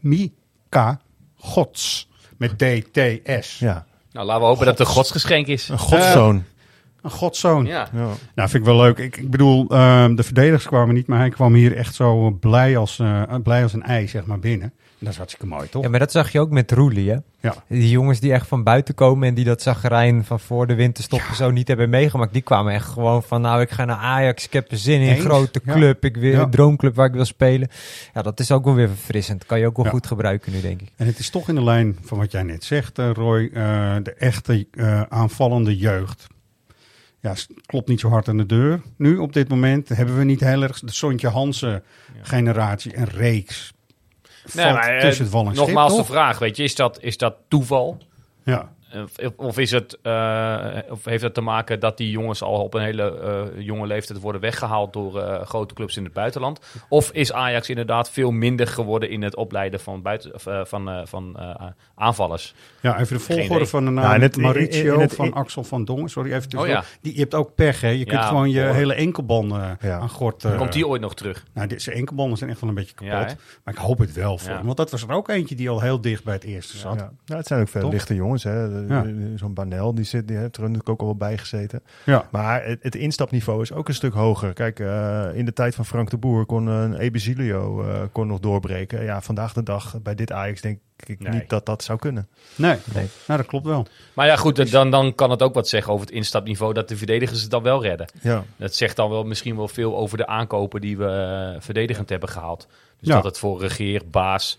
Mika Gods. Met DTS. Ja. Nou, laten we hopen dat het een godsgeschenk is. Een godszoon. Een godzoon. Ja. Ja. Nou, vind ik wel leuk. Ik, ik bedoel, ehm, de verdedigers kwamen niet, maar hij kwam hier echt zo blij als, eh, blij als een ei, zeg maar, binnen. En dat is hartstikke mooi, toch? Ja, maar dat zag je ook met Roelie, hè? Ja. Die jongens die echt van buiten komen en die dat zagrijn van voor de winterstop zo niet hebben meegemaakt, die kwamen echt gewoon van, nou, ik ga naar Ajax, ik heb er zin in, Eens, grote ja. club, ik wil Ja. een droomclub waar ik wil spelen. Ja, dat is ook wel weer verfrissend. Kan je ook wel Ja. goed gebruiken nu, denk ik. En het is toch in de lijn van wat jij net zegt, eh, Roy. eh, de echte eh, aanvallende jeugd. Ja, klopt niet zo hard aan de deur. Nu, op dit moment, hebben we niet heel erg de Sontje Hansen generatie en reeks. Nee, maar, eh, tussen het wal en schip, nogmaals de vraag, weet je, is dat, is dat toeval? Ja. Of, of, is het, eh, of heeft het te maken dat die jongens al op een hele eh, jonge leeftijd worden weggehaald door eh, grote clubs in het buitenland? Of is Ajax inderdaad veel minder geworden in het opleiden van, buiten, of, van, eh, van eh, aanvallers? Ja, even de volgorde van de naam. Ja, en het- Mauricio in- in het- van in- Axel van Dongen. Sorry, even Oh ja. Die, je hebt ook pech, hè. Je kunt Ja, gewoon je hoor. hele enkelbanden Ja. aan gort... eh, Komt die ooit nog terug? Nou, zijn enkelbanden zijn echt wel een beetje kapot. Maar ik hoop het wel voor Ja. hem. Want dat was er ook eentje die al heel dicht bij het eerste zat. Ja. Nou, het zijn ook veel Toch? lichte jongens. hè. Ja. de- Zo'n Banel, die, zit, die heeft er natuurlijk ook al wel bij gezeten. Ja. Maar het, het instapniveau is ook een stuk hoger. Kijk, eh, in de tijd van Frank de Boer kon een Ebesilio eh kon nog doorbreken. Ja, vandaag de dag bij dit Ajax denk ik Nee. niet dat dat zou kunnen. Nee, Nee. Nou, dat klopt wel. Maar ja, goed, dan, dan kan het ook wat zeggen over het instapniveau dat de verdedigers het dan wel redden. Ja. Dat zegt dan wel misschien wel veel over de aankopen die we eh, verdedigend hebben gehaald. Dus Ja. dat het voor Regeer, Baas,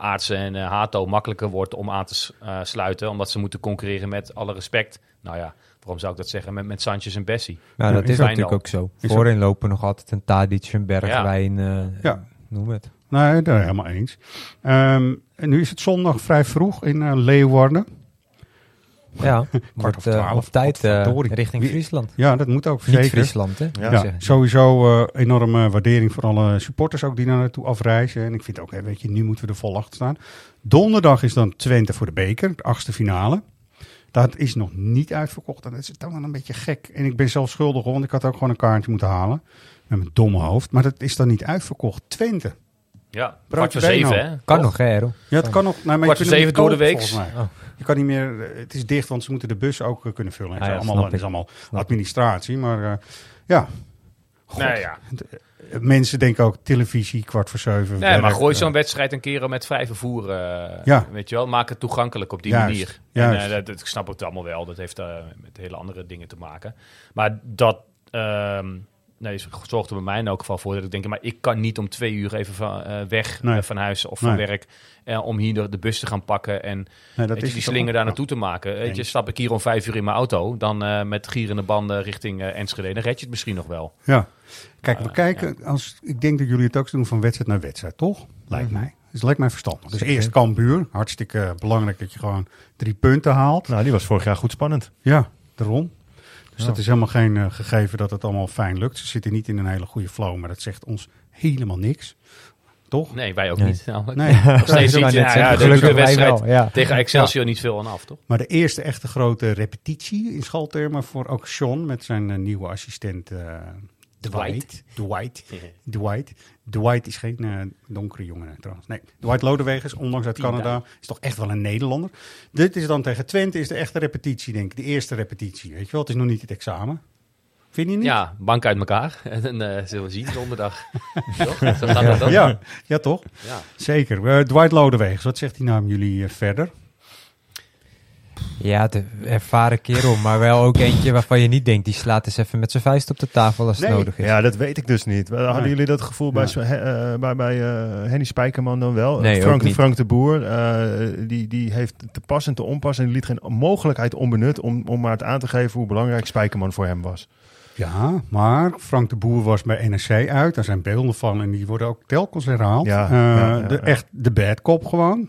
Aartsen en eh, Hato makkelijker wordt om aan te eh, sluiten. Omdat ze moeten concurreren met alle respect. Nou ja, waarom zou ik dat zeggen? Met, met Sanchez en Bessie. Nou, Ja, dat is natuurlijk ook zo. Is Voorin lopen nog altijd een Tadic, een Bergwijn, eh, Ja. noem het. Nee, daar helemaal eens. Ehm, en nu is het zondag vrij vroeg in eh, Leeuwarden. Ja, wordt of eh, twaalf, op tijd eh, richting Friesland. Ja, dat moet ook Niet zeker. Friesland, hè? Ja. sowieso eh, enorme waardering voor alle supporters ook die daar naartoe afreizen. En ik vind ook, hè, weet je, nu moeten we er vol achter staan. Donderdag is dan Twente voor de beker, de achtste finale. Dat is nog niet uitverkocht en dat is dan wel een beetje gek. En ik ben zelf schuldig, want ik had ook gewoon een kaartje moeten halen. Met mijn domme hoofd. Maar dat is dan niet uitverkocht. Twente. Ja, kwart Broodje voor zeven, hè? Kan nog, hè, Ero? Ja, het kan nog. Nou, maar je zeven door de week. Oh. Je kan niet meer. eh, Het is dicht, want ze moeten de bus ook eh, kunnen vullen. Het Ah, is ja, allemaal, het is allemaal administratie. Maar eh, ja. God. Nee, ja. Mensen denken ook televisie, kwart voor zeven. Nee, maar gooi zo'n wedstrijd een keer met vrij vervoer. Ja. Weet je wel, maak het toegankelijk op die Juist, manier. juist. En, dat, dat- ik snap het allemaal wel. Dat heeft met hele andere dingen te maken. Maar dat ehm nee, zorgt er bij mij in elk geval voor dat ik denk, maar ik kan niet om twee uur even van, eh, weg Nee. eh, van huis of van Nee. werk eh, om hier de, de bus te gaan pakken en Nee, weet dat je, is die slinger ook. daar naartoe te maken. Weet je, stap ik hier om vijf uur in mijn auto, dan eh, met gierende banden richting eh, Enschede, dan red je het misschien nog wel. Ja. Kijk, we kijken. Als, ik denk dat jullie het ook doen van wedstrijd naar wedstrijd, toch? Lijkt mij. Dus lijkt mij verstandig. Dus eerst Cambuur. Hartstikke belangrijk dat je gewoon drie punten haalt. Nou, die was vorig jaar goed spannend. Ja, daarom. Dus Ja. dat is helemaal geen eh, gegeven dat het allemaal fijn lukt. Ze zitten niet in een hele goede flow, maar dat zegt ons helemaal niks. Toch? Nee, wij ook Nee. niet. namelijk. Nee. Nog steeds niet. Ja, ja, de- wij wedstrijd wel, ja. tegen Excelsior niet veel aan af, toch? Maar de eerste echte grote repetitie in schaltermen voor ook Sean met zijn eh, nieuwe assistent eh, Dwight. Dwight. Dwight. Dwight is geen eh, donkere jongen trouwens. Nee, Dwight Lodewegers, ondanks uit Canada, is toch echt wel een Nederlander. Dit is dan tegen Twente, is de echte repetitie, denk ik. De eerste repetitie, weet je wel. Het is nog niet het examen. Vind je niet? Ja, bank uit elkaar. En dan eh, zullen we zien donderdag. Toch? Zo gaat dat dan. ja, ja, toch? Ja. Zeker. Eh, Dwight Lodewegers, wat zegt die naam jullie eh, verder? Ja, de ervaren kerel, maar wel ook eentje waarvan je niet denkt, die slaat eens even met zijn vuist op de tafel als het nodig is. Ja, dat weet ik dus niet. Hadden Nee. jullie dat gevoel bij, Ja. eh, bij, bij eh, Henny Spijkerman dan wel? Nee, ook Frank. Frank de Boer, eh, die, die heeft te pas en te onpas en die liet geen mogelijkheid onbenut om, om maar het aan te geven hoe belangrijk Spijkerman voor hem was. Ja, maar Frank de Boer was bij NRC uit. Daar zijn beelden van en die worden ook telkens herhaald. Ja, Eh, ja, ja, de, ja. Echt de bad cop gewoon.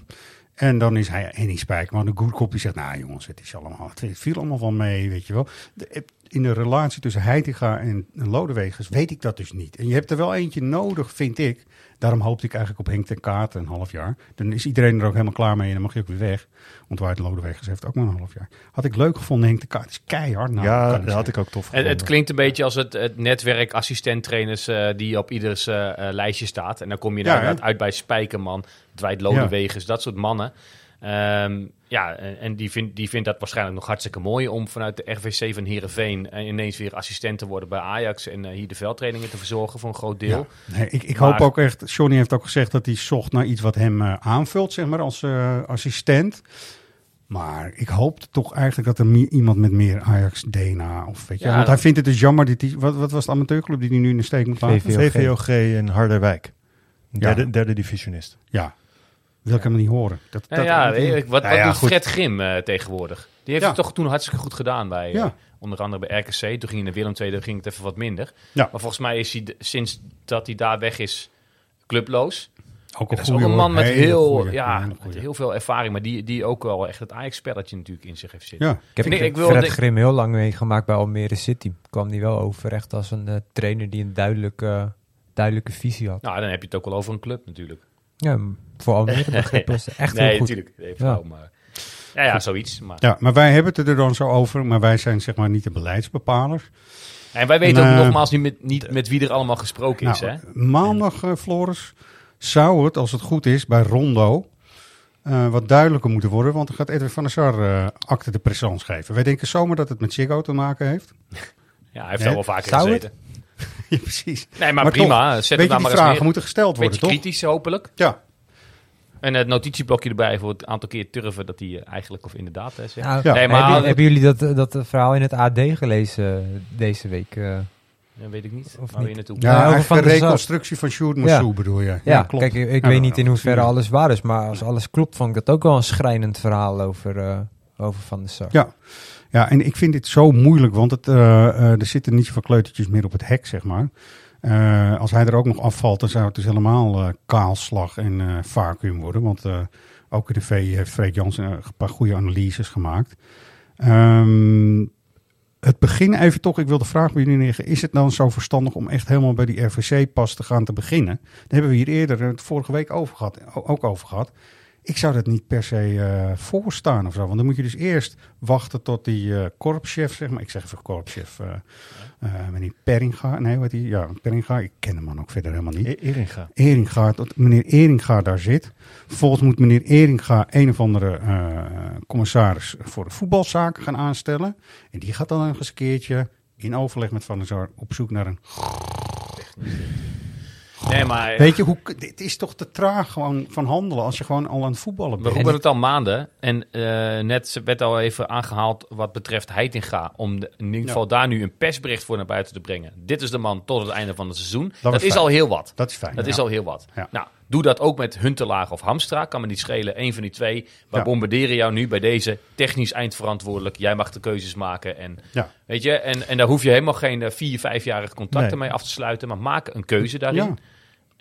En dan is hij Henny Spijkerman, de good cop, die zegt... Nou jongens, het, is allemaal, het viel allemaal van mee, weet je wel. De- in de relatie tussen Heitinga en Lodewegers weet ik dat dus niet. En je hebt er wel eentje nodig, vind ik. Daarom hoopte ik eigenlijk op Henk ten Kaat een half jaar. Dan is iedereen er ook helemaal klaar mee en dan mag je ook weer weg. Want White Lodewegers heeft ook maar een half jaar. Had ik leuk gevonden, Henk ten Kaat is keihard. Nou, ja, dat had ik ook tof Het, gevonden. het klinkt een beetje als het, het netwerk assistenttrainers eh, die op ieders eh, eh, lijstje staat. En dan kom je Ja, uit bij Spijkerman, Dwight Lodewegers, dat soort mannen. Ehm, ja, en, en die, vindt die vindt dat waarschijnlijk nog hartstikke mooi om vanuit de RVC van Heerenveen eh, ineens weer assistent te worden bij Ajax en eh, hier de veldtrainingen te verzorgen voor een groot deel. Ja. Nee, ik ik Maar- hoop ook echt, Johnny heeft ook gezegd dat hij zocht naar iets wat hem eh, aanvult, zeg maar, als eh, assistent. Maar ik hoopte toch eigenlijk dat er meer- iemand met meer Ajax-DNA of weet je. Ja, want hij vindt het dus jammer, dat hij, wat, wat was de amateurclub die hij nu in de steek moet laten? VVOG. VVOG in Harderwijk. Derde, Ja. derde divisionist. Ja, wil ik helemaal niet horen. Dat, dat, ja, weet je, wat, wat ja, doet goed. Fred Grim eh, tegenwoordig? Die heeft Ja. het toch toen hartstikke goed gedaan bij eh, onder andere bij RKC. Toen ging hij naar Willem II, ging het even wat minder. Ja. Maar volgens mij is hij sinds dat hij daar weg is clubloos. ook Dat een is ook een man met heel, goeie, ja, met heel veel ervaring, maar die, die ook wel echt het Ajax-spelletje natuurlijk in zich heeft zitten. Ja, Ik heb Nee, ik ik wil Fred denk- Grim heel lang meegemaakt bij Almere City. Kwam die wel over echt als een eh, trainer die een duidelijke, duidelijke visie had. Nou, dan heb je het ook wel over een club natuurlijk. Ja, voor Almere begrippen is echt nee, heel goed. natuurlijk. Nee, flauw, maar... Ja, ja, zoiets. Maar... ja, maar wij hebben het er dan zo over, maar wij zijn zeg maar niet de beleidsbepalers. En wij weten En, ook eh, nogmaals niet, met, niet met wie er allemaal gesproken is. Nou, Hè? Maandag, eh, Floris, zou het, als het goed is, bij Rondo eh, wat duidelijker moeten worden. Want dan gaat Edwin van der Sar eh acte de présence geven. Wij denken zomaar dat het met Ziggo te maken heeft. Ja, hij heeft al wel vaker Zou het? gezeten. ja, precies. Nee, maar, Maar prima. toch, Zet Weet het je, nou die maar vragen eens neer. moeten gesteld worden, Beetje toch? kritisch hopelijk. Ja, En het notitieblokje erbij voor het aantal keer turven dat hij eh, eigenlijk of inderdaad eh, zegt. Nou, Ja. Nee, maar hebben, hebben jullie dat, dat verhaal in het AD gelezen eh, deze week? eh? dat weet ik niet. Of Waar niet? naartoe? ja Van de reconstructie van Sjoerd bedoel je. Ja, Ja, klopt. kijk, ik, ik Ja, weet niet in hoeverre alles waar is, maar als alles klopt, vond ik dat ook wel een schrijnend verhaal over, eh, over Van der Sar. Ja. ja, en ik vind dit zo moeilijk, want het, eh, eh, er zitten niet zoveel kleutertjes meer op het hek, zeg maar. Eh, als hij er ook nog afvalt, dan zou het dus helemaal eh, kaalslag en eh vacuüm worden. Want ook in de V heeft Freek Jansen een paar goede analyses gemaakt. Ehm, het begin even toch, ik wil de vraag bij jullie neerleggen. Is het dan zo verstandig om echt helemaal bij die RVC-pas te gaan te beginnen? Daar hebben we hier eerder, eh, vorige week over gehad, ook over gehad. Ik zou dat niet per se voorstaan of zo. Want dan moet je dus eerst wachten tot die eh korpschef, zeg maar. Ik zeg even korpschef. Eh, meneer Peringa. Nee, wat die? Ja, Peringa. Ik ken de man ook verder helemaal niet. E- Eringa. Eringa, dat meneer Eringa daar zit. Vervolgens moet meneer Eringa een of andere eh, commissaris voor de voetbalzaken gaan aanstellen. En die gaat dan nog eens een keertje in overleg met Van der Sar op zoek naar een... Nee, maar Weet je, hoe, dit is toch te traag gewoon van handelen als je gewoon al aan het voetballen we bent. roepen het al maanden. En eh, net werd al even aangehaald wat betreft Heitinga. Om de, in ieder geval daar nu een persbericht voor naar buiten te brengen. Dit is de man tot het einde van het seizoen. Dat, is al heel wat. Dat is fijn. Dat ja. is al heel wat. Ja. Nou, doe dat ook met Huntelaar of Hamstra. Kan me niet schelen. Eén van die twee. We bombarderen jou nu bij deze technisch eindverantwoordelijk. Jij mag de keuzes maken. En, weet je, en, en daar hoef je helemaal geen eh, vier, vijfjarige contracten Nee. mee af te sluiten. Maar maak een keuze daarin.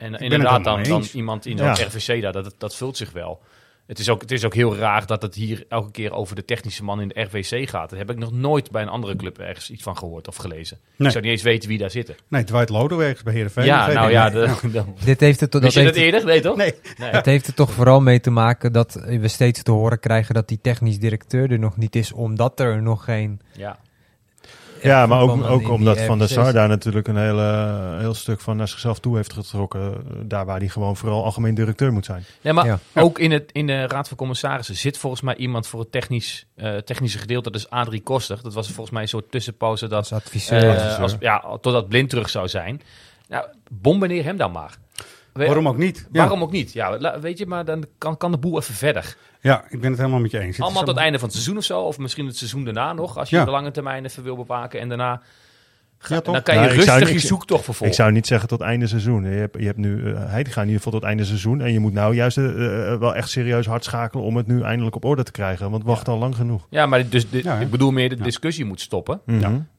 Ja. En inderdaad, dan, dan iemand in Ja. dat RVC, daar, dat, dat vult zich wel. Het is, ook, het is ook heel raar dat het hier elke keer over de technische man in de RVC gaat. Daar heb ik nog nooit bij een andere club ergens iets van gehoord of gelezen. Nee. Ik zou niet eens weten wie daar zitten. Nee, Dwight Lodewegs bij Heerenveen. ja, nou ja, de, de- Dit heeft het, dat je heeft dat het- eerder? Nee, toch? Nee. Nee. Het heeft er toch vooral mee te maken dat we steeds te horen krijgen dat die technisch directeur er nog niet is, omdat er nog geen. Ja. Ja, maar ook, ook omdat Van der Sar daar natuurlijk een hele, heel stuk van naar zichzelf toe heeft getrokken. eh, Daar waar hij gewoon vooral algemeen directeur moet zijn. Nee, maar Ja. ook in, het, in de Raad van Commissarissen zit volgens mij iemand voor het technisch, eh, technische gedeelte. Dat is Adrie Koster. Dat was volgens mij een soort tussenpauze dat, Als adviseur. eh, als, ja, totdat Blind terug zou zijn. Nou, bombardeer hem dan maar. We- Waarom ook niet? Ja. Waarom ook niet? Ja, weet je, maar dan kan, kan de boel even verder. Ja, ik ben het helemaal met je eens. Het Allemaal tot het einde van het seizoen of zo. Of misschien het seizoen daarna nog. Als je Ja. de lange termijn even wil bewaken. En daarna ga- Ja, toch? dan kan je Nou, rustig je zoektocht vervolgen. Ik zou niet zeggen tot einde seizoen. Je hebt, je hebt nu, uh, hij gaat in ieder geval tot einde seizoen. En je moet nou juist eh, eh, wel echt serieus hard schakelen om het nu eindelijk op orde te krijgen. Want wacht al lang genoeg. Ja, maar dus, dit- Ja, hè? ik bedoel meer de Ja. discussie moet stoppen.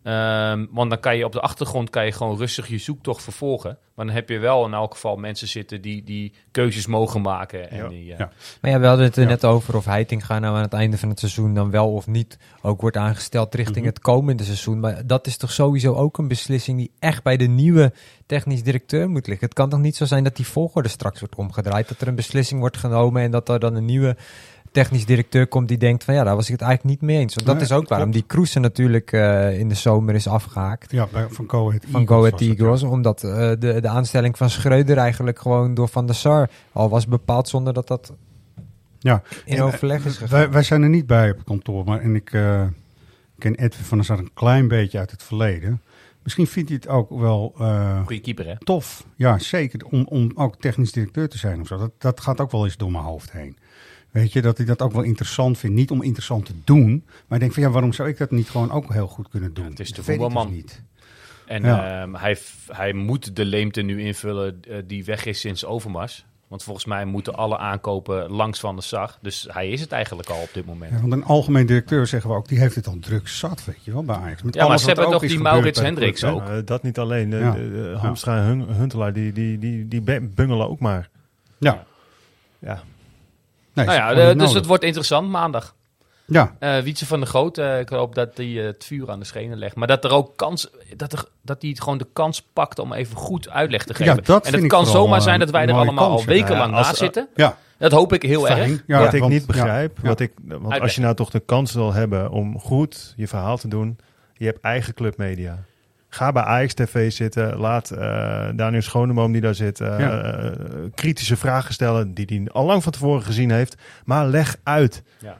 Ehm, want dan kan je op de achtergrond kan je gewoon rustig je zoektocht vervolgen. Maar dan heb je wel in elk geval mensen zitten die, die keuzes mogen maken. En Ja. die, eh, Ja. Maar ja, we hadden het er Ja. net over of Heitinga nou aan het einde van het seizoen dan wel of niet ook wordt aangesteld richting Mhm. het komende seizoen. Maar dat is toch sowieso ook een beslissing die echt bij de nieuwe technisch directeur moet liggen. Het kan toch niet zo zijn dat die volgorde straks wordt omgedraaid, dat er een beslissing wordt genomen en dat er dan een nieuwe technisch directeur komt die denkt van ja, daar was ik het eigenlijk niet mee eens. Want dat Nee, is ook waarom die Kroes er natuurlijk eh, in de zomer is afgehaakt. Ja, van Go Ahead Van Go Ahead was het, ja. Eagles, omdat eh, de, de aanstelling van Schreuder eigenlijk gewoon door Van der Sar al was bepaald zonder dat dat Ja. in En, overleg eh, is gegaan. Wij, wij zijn er niet bij op het kantoor, maar en ik eh, ken Edwin van der Sar een klein beetje uit het verleden. Misschien vindt hij het ook wel eh, Goeie keeper, hè? tof. Ja, zeker. Om, om ook technisch directeur te zijn of zo. Dat, dat gaat ook wel eens door mijn hoofd heen. Weet je, dat hij dat ook wel interessant vindt. Niet om interessant te doen, maar ik denk van ja, waarom zou ik dat niet gewoon ook heel goed kunnen doen? het is de ik dus voetbalman. niet. En Ja. ehm, hij, hij moet de leemte nu invullen eh, die weg is sinds Overmars. Want volgens mij moeten alle aankopen langs Van de Sar. Dus hij is het eigenlijk al op dit moment. Ja, want een algemeen directeur zeggen we ook, die heeft het al druk zat, weet je wel, bij Ajax. Met Ja, maar ze hebben ook toch die Maurits Hendricks ook? Eh, dat niet alleen. De, Ja. Hamstra en Huntelaar, die, die, die, die bungelen ook maar. Ja. Ja. Nee, nou ja, eh, dus nodig. het wordt interessant maandag. Ja, Eh Wietse van der Groot, eh, ik hoop dat hij het vuur aan de schenen legt. Maar dat er ook kans, dat, er, dat hij gewoon de kans pakt om even goed uitleg te Ja, geven. dat en het kan zomaar zijn dat wij er allemaal kans, al ja. wekenlang Ja, als- naast zitten. ja. Dat hoop ik heel Fijn. erg. Ja, wat ik want- niet begrijp, ja, wat ik, want als je nou toch de kans wil hebben om goed je verhaal te doen, je hebt eigen clubmedia. Ga bij Ajax TV zitten, laat eh, Daniel Schoneboom die daar zit eh, Ja. eh, kritische vragen stellen die hij al lang van tevoren gezien heeft, maar leg uit. Ja.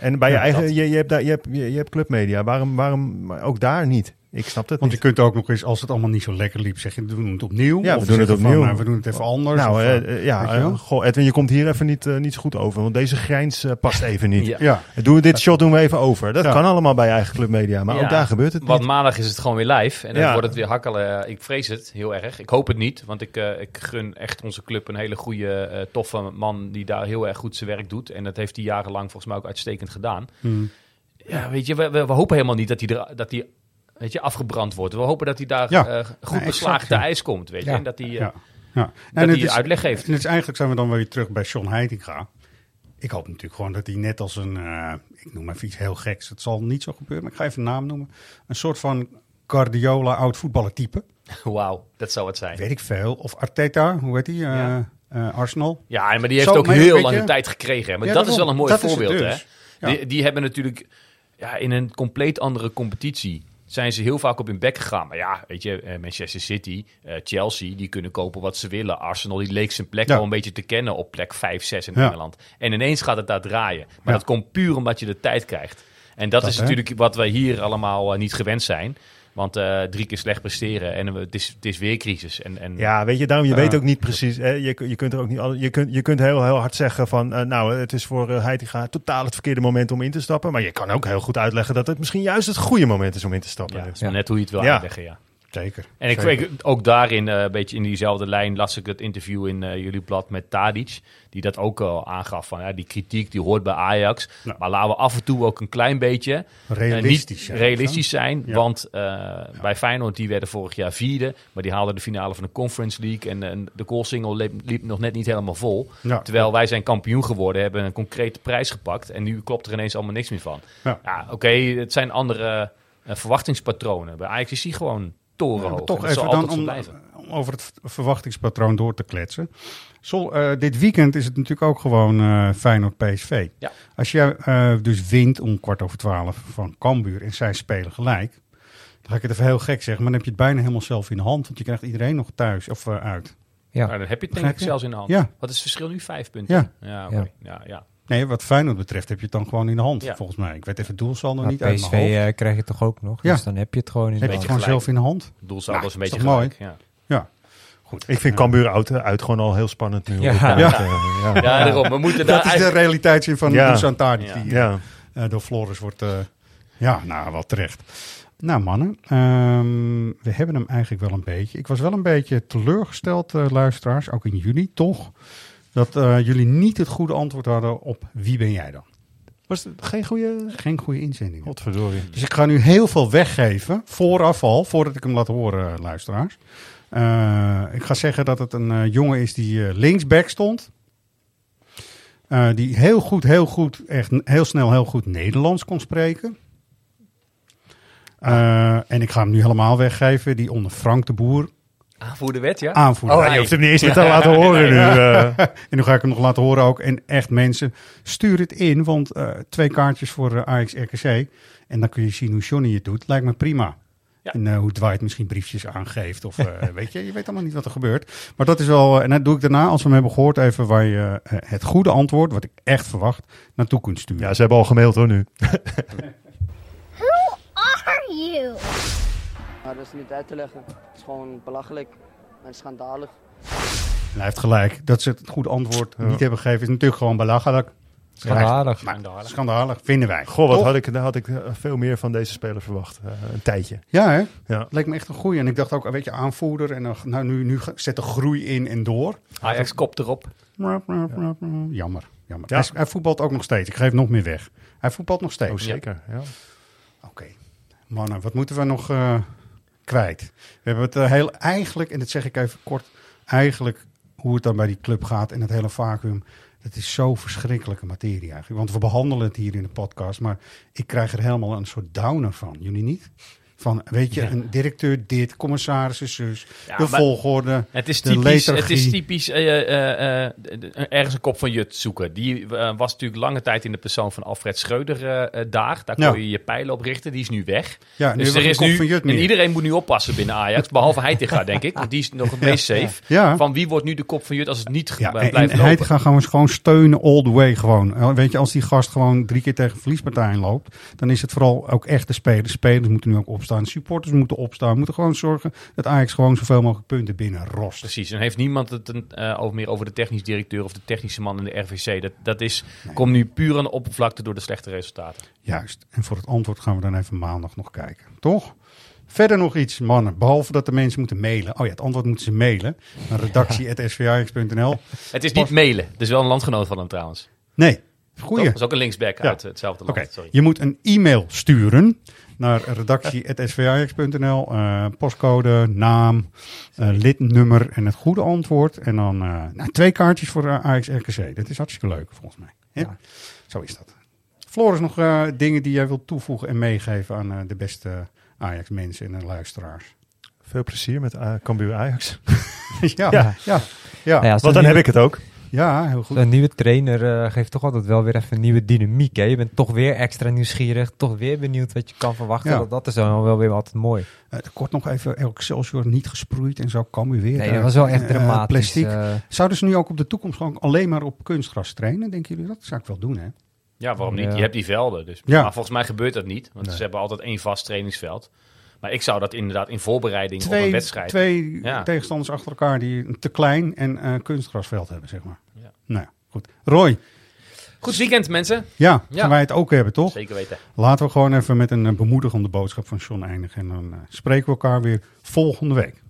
En bij je eigen, dat. je, je, hebt daar, je, hebt, je, je hebt clubmedia, waarom, waarom ook daar niet? Ik snap het Want je kunt ook nog eens, als het allemaal niet zo lekker liep, zeg je, we doen het opnieuw. Ja, Of we doen het van, opnieuw. nou, we doen het even anders. Nou, of, eh, eh, eh, ja, eh, goh, Edwin, je komt hier even niet, niet zo goed over, want deze grijns past even niet. Ja. ja. Doen we dit shot doen we even over. Dat Ja. kan allemaal bij eigen clubmedia, maar Ja, ook daar gebeurt het Want niet. maandag is het gewoon weer live. En dan Ja. wordt het weer hakkelen. Ik vrees het heel erg. Ik hoop het niet. Want ik, eh, ik gun echt onze club een hele goede, eh, toffe man die daar heel erg goed zijn werk doet. En dat heeft hij jarenlang volgens mij ook uitstekend gedaan. Hmm. Ja, weet je, we, we, we hopen helemaal niet dat hij, er, dat hij weet je, afgebrand wordt. We hopen dat hij daar Ja. eh, goed beslagen exact, te ja. ijs komt. Weet je? Ja. En dat hij, Ja. Ja. dat het hij is- uitleg geeft. En het is eigenlijk zijn we dan weer terug bij John Heitinga. Ik hoop natuurlijk gewoon dat hij net als een, eh, ik noem even iets heel geks, het zal niet zo gebeuren, maar ik ga even een naam noemen. Een soort van Guardiola oud voetballer type. Wauw, dat zou het zijn. Weet ik veel. Of Arteta, hoe heet die? Ja. Arsenal. Ja, maar die heeft Zo, ook heel weet lang je- de tijd gekregen. Hè? Maar Ja, dat is wel een mooi voorbeeld. dus. Hè? Ja. Die, die hebben natuurlijk ja, in een compleet andere competitie. Zijn ze heel vaak op hun bek gegaan. Maar ja, weet je, eh, Manchester City, eh, Chelsea, die kunnen kopen wat ze willen. Arsenal, die leek zijn plek Ja. al een beetje te kennen op plek 5, 6 in Ja. Engeland. En ineens gaat het daar draaien. Maar Ja. dat komt puur omdat je de tijd krijgt. En dat, Dat, is hè? natuurlijk wat wij hier allemaal eh, niet gewend zijn. Want eh, drie keer slecht presteren en we- het is, het is weer crisis. En, en Ja, weet je, daarom je weet ook niet precies. Hè, je, je kunt er ook niet. Je kunt, je kunt heel, heel hard zeggen van. eh, nou, het is voor uh, Heitinga totaal het verkeerde moment om in te stappen. Maar je kan ook heel goed uitleggen dat het misschien juist het goede moment is om in te stappen. ja, maar net hoe je het wil uitleggen, ja. Zeker. En ik, Zeker. ik- ook daarin, eh, een beetje in diezelfde lijn, las ik het interview in eh, jullie blad met Tadic. Die dat ook al aangaf. Van, ja, die kritiek die hoort bij Ajax. Ja. Maar laten we af en toe ook een klein beetje eh, Realistisch niet zijn, realistisch zijn. Ja. Want eh, bij Feyenoord, die werden vorig jaar vierde. Maar die haalden de finale van de Conference League. En, en de goalsingle liep, liep nog net niet helemaal vol. Ja. Terwijl wij zijn kampioen geworden, hebben een concrete prijs gepakt. En nu klopt er ineens allemaal niks meer van. Ja. Ja, oké, het zijn andere verwachtingspatronen. Bij Ajax is die gewoon torenhoog. Maar En toch even dan om, over het verwachtingspatroon door te kletsen. Sol, eh, dit weekend is het natuurlijk ook gewoon eh Feyenoord PSV. Ja. Als jij eh, dus wint om kwart over twaalf van Cambuur en zij spelen gelijk. Dan ga ik het even heel gek zeggen, maar dan heb je het bijna helemaal zelf in de hand. Want je krijgt iedereen nog thuis of eh, uit. Ja. Nou, dan heb je het denk ik zelfs in de hand. Ja. Wat is het verschil nu? Vijf punten? Ja. Ja, oké. ja. ja, Nee, wat Feyenoord betreft heb je het dan gewoon in de hand, Ja. volgens mij. Ik weet even doelsaldo niet uit PSV mijn hoofd. eh, krijg je toch ook nog? Ja. Dus dan heb je het gewoon in heb de je het hand. gewoon zelf in de hand. Doelsaldo Nou, is een beetje gelijk. Ja. Ja. Goed. Ik vind Cambuur uit, uit gewoon al heel spannend nu. Ja. Op dit moment, Ja. eh, ja. ja, daarom. We moeten daar Dat is de eigenlijk... realiteitszin van Ja. Tadic, Ja. die Ja. eh, door Floris wordt... eh, ja, nou, wel terecht. Nou mannen, ehm, we hebben hem eigenlijk wel een beetje. Ik was wel een beetje teleurgesteld, eh, luisteraars, ook in jullie toch, dat eh, jullie niet het goede antwoord hadden op wie ben jij dan? Was het geen goede... Geen goede inzending. Godverdorie. Dus ik ga nu heel veel weggeven, vooraf al, voordat ik hem laat horen, eh, luisteraars. Eh, ik ga zeggen dat het een jongen is die eh, linksback stond. Eh, die heel goed, heel goed, echt heel snel heel goed Nederlands kon spreken. Eh, en ik ga hem nu helemaal weggeven. Die onder Frank de Boer Aanvoerder wet, ja? Oh, je hoeft hem niet eens meer te laten horen nu. eh. en nu ga ik hem nog laten horen ook. En echt mensen, stuur het in. Want eh, twee kaartjes voor eh, Ajax RKC. En dan kun je zien hoe Johnny het doet. Lijkt me prima. En eh, hoe Dwight misschien briefjes aangeeft. Of eh, weet je, je weet allemaal niet wat er gebeurt. Maar dat is wel, en dat doe ik daarna, als we hem hebben gehoord, even waar je eh, het goede antwoord, wat ik echt verwacht, naartoe kunt sturen. Ja, ze hebben al gemaild hoor nu. Who are you? Maar dat is niet uit te leggen. Het is gewoon belachelijk en schandalig. En hij heeft gelijk. Dat ze het goede antwoord niet hebben gegeven, is natuurlijk gewoon belachelijk. Schandalig. Maar schandalig, vinden wij. Goh, wat Toch? had ik, daar had ik eh, veel meer van deze speler verwacht. Eh, een tijdje. Ja, hè? Ja. Leek me echt een goeie. En ik dacht ook, weet je, aanvoerder. En dan, nou, nu, nu zet de groei in en door. Ajax kop erop. Jammer, jammer. Ja. Hij, hij voetbalt ook nog steeds. Ik geef nog meer weg. Hij voetbalt nog steeds. Oh, zeker. Ja. Oké. Mannen, wat moeten we nog eh, kwijt? We hebben het eh, heel eigenlijk, en dat zeg ik even kort, eigenlijk hoe het dan bij die club gaat en het hele vacuüm. Dat is zo verschrikkelijke materie eigenlijk. Want we behandelen het hier in de podcast, maar ik krijg er helemaal een soort downer van. Jullie niet? Van, weet je, Ja. een directeur dit, commissarissen zus, Ja, de volgorde, Het is typisch, het is typisch eh, eh, eh, ergens een kop van Jut zoeken. Die was natuurlijk lange tijd in de persoon van Alfred Schreuder daar. Daar kon je je pijlen op richten. Die is nu weg. Ja, nu dus er we is nu, en iedereen moet nu oppassen binnen Ajax. Behalve Heitinga, denk ik. Want die is nog het meest safe. Van wie wordt nu de kop van Jut als het niet blijft en lopen? hij gaat gewoon, gewoon steunen all the way gewoon. Weet je, als die gast gewoon drie keer tegen een verliespartij loopt, dan is het vooral ook echt de spelers. Spelers moeten nu ook opstaan, supporters moeten opstaan. We moeten gewoon zorgen dat Ajax gewoon zoveel mogelijk punten binnen rost. Precies, en heeft niemand het een, eh, over, meer over de technisch directeur of de technische man in de RVC. Dat, dat is, komt nu puur aan de oppervlakte door de slechte resultaten. Juist. En voor het antwoord gaan we dan even maandag nog kijken. Toch? Verder nog iets, mannen. Behalve dat de mensen moeten mailen. Oh ja, het antwoord moeten ze mailen. Naar redactie.svajax.nl. Het is niet mailen. Het is wel een landgenoot van hem trouwens. Nee, goeie. Dat is ook een linksback Ja. uit hetzelfde land. Sorry. je moet een e-mail sturen naar redactie.svajax.nl. eh postcode, naam, eh, lidnummer en het goede antwoord. En dan eh, nou, twee kaartjes voor eh, Ajax RKC. Dat is hartstikke leuk volgens mij. hè? Zo is dat. Floris, nog eh, dingen die jij wilt toevoegen en meegeven aan eh, de beste Ajax mensen en de luisteraars? Veel plezier met uh, Cambuur Ajax. ja, ja, ja. Nou ja, Want dan heb ik het ook. Ja, heel goed. Een nieuwe trainer eh, geeft toch altijd wel weer even een nieuwe dynamiek. Hè? Je bent toch weer extra nieuwsgierig, toch weer benieuwd wat je kan verwachten. Ja. Dat, dat is dan wel weer altijd mooi. Eh, kort nog even, Excelsior niet gesproeid en zo kan we weer. Nee, dat was wel echt eh, dramatisch, Plastic. eh. Zouden ze nu ook op de toekomst gewoon alleen maar op kunstgras trainen? Denken jullie dat? zou ik wel doen, hè? Ja, waarom niet? Ja. Je hebt die velden. Dus. Ja. Maar volgens mij gebeurt dat niet. Want Nee. ze hebben altijd één vast trainingsveld. Maar ik zou dat inderdaad in voorbereiding op een Twee, wedstrijd... twee Ja. tegenstanders achter elkaar die een te klein en eh kunstgrasveld hebben, zeg maar. Ja. Nou, ja, goed. Roy, Goed weekend, mensen. ja, Ja. gaan wij het ook hebben, toch? Zeker weten. Laten we gewoon even met een eh, bemoedigende boodschap van John eindigen. En dan eh, spreken we elkaar weer volgende week.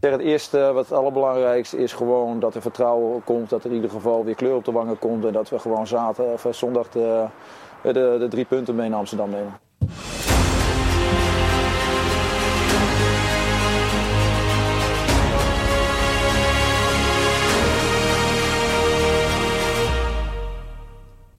Het eerste, wat het allerbelangrijkste is gewoon dat er vertrouwen komt. Dat er in ieder geval weer kleur op de wangen komt. En dat we gewoon zaten, of zondag de, de, de drie punten mee naar Amsterdam nemen.